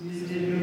Amen.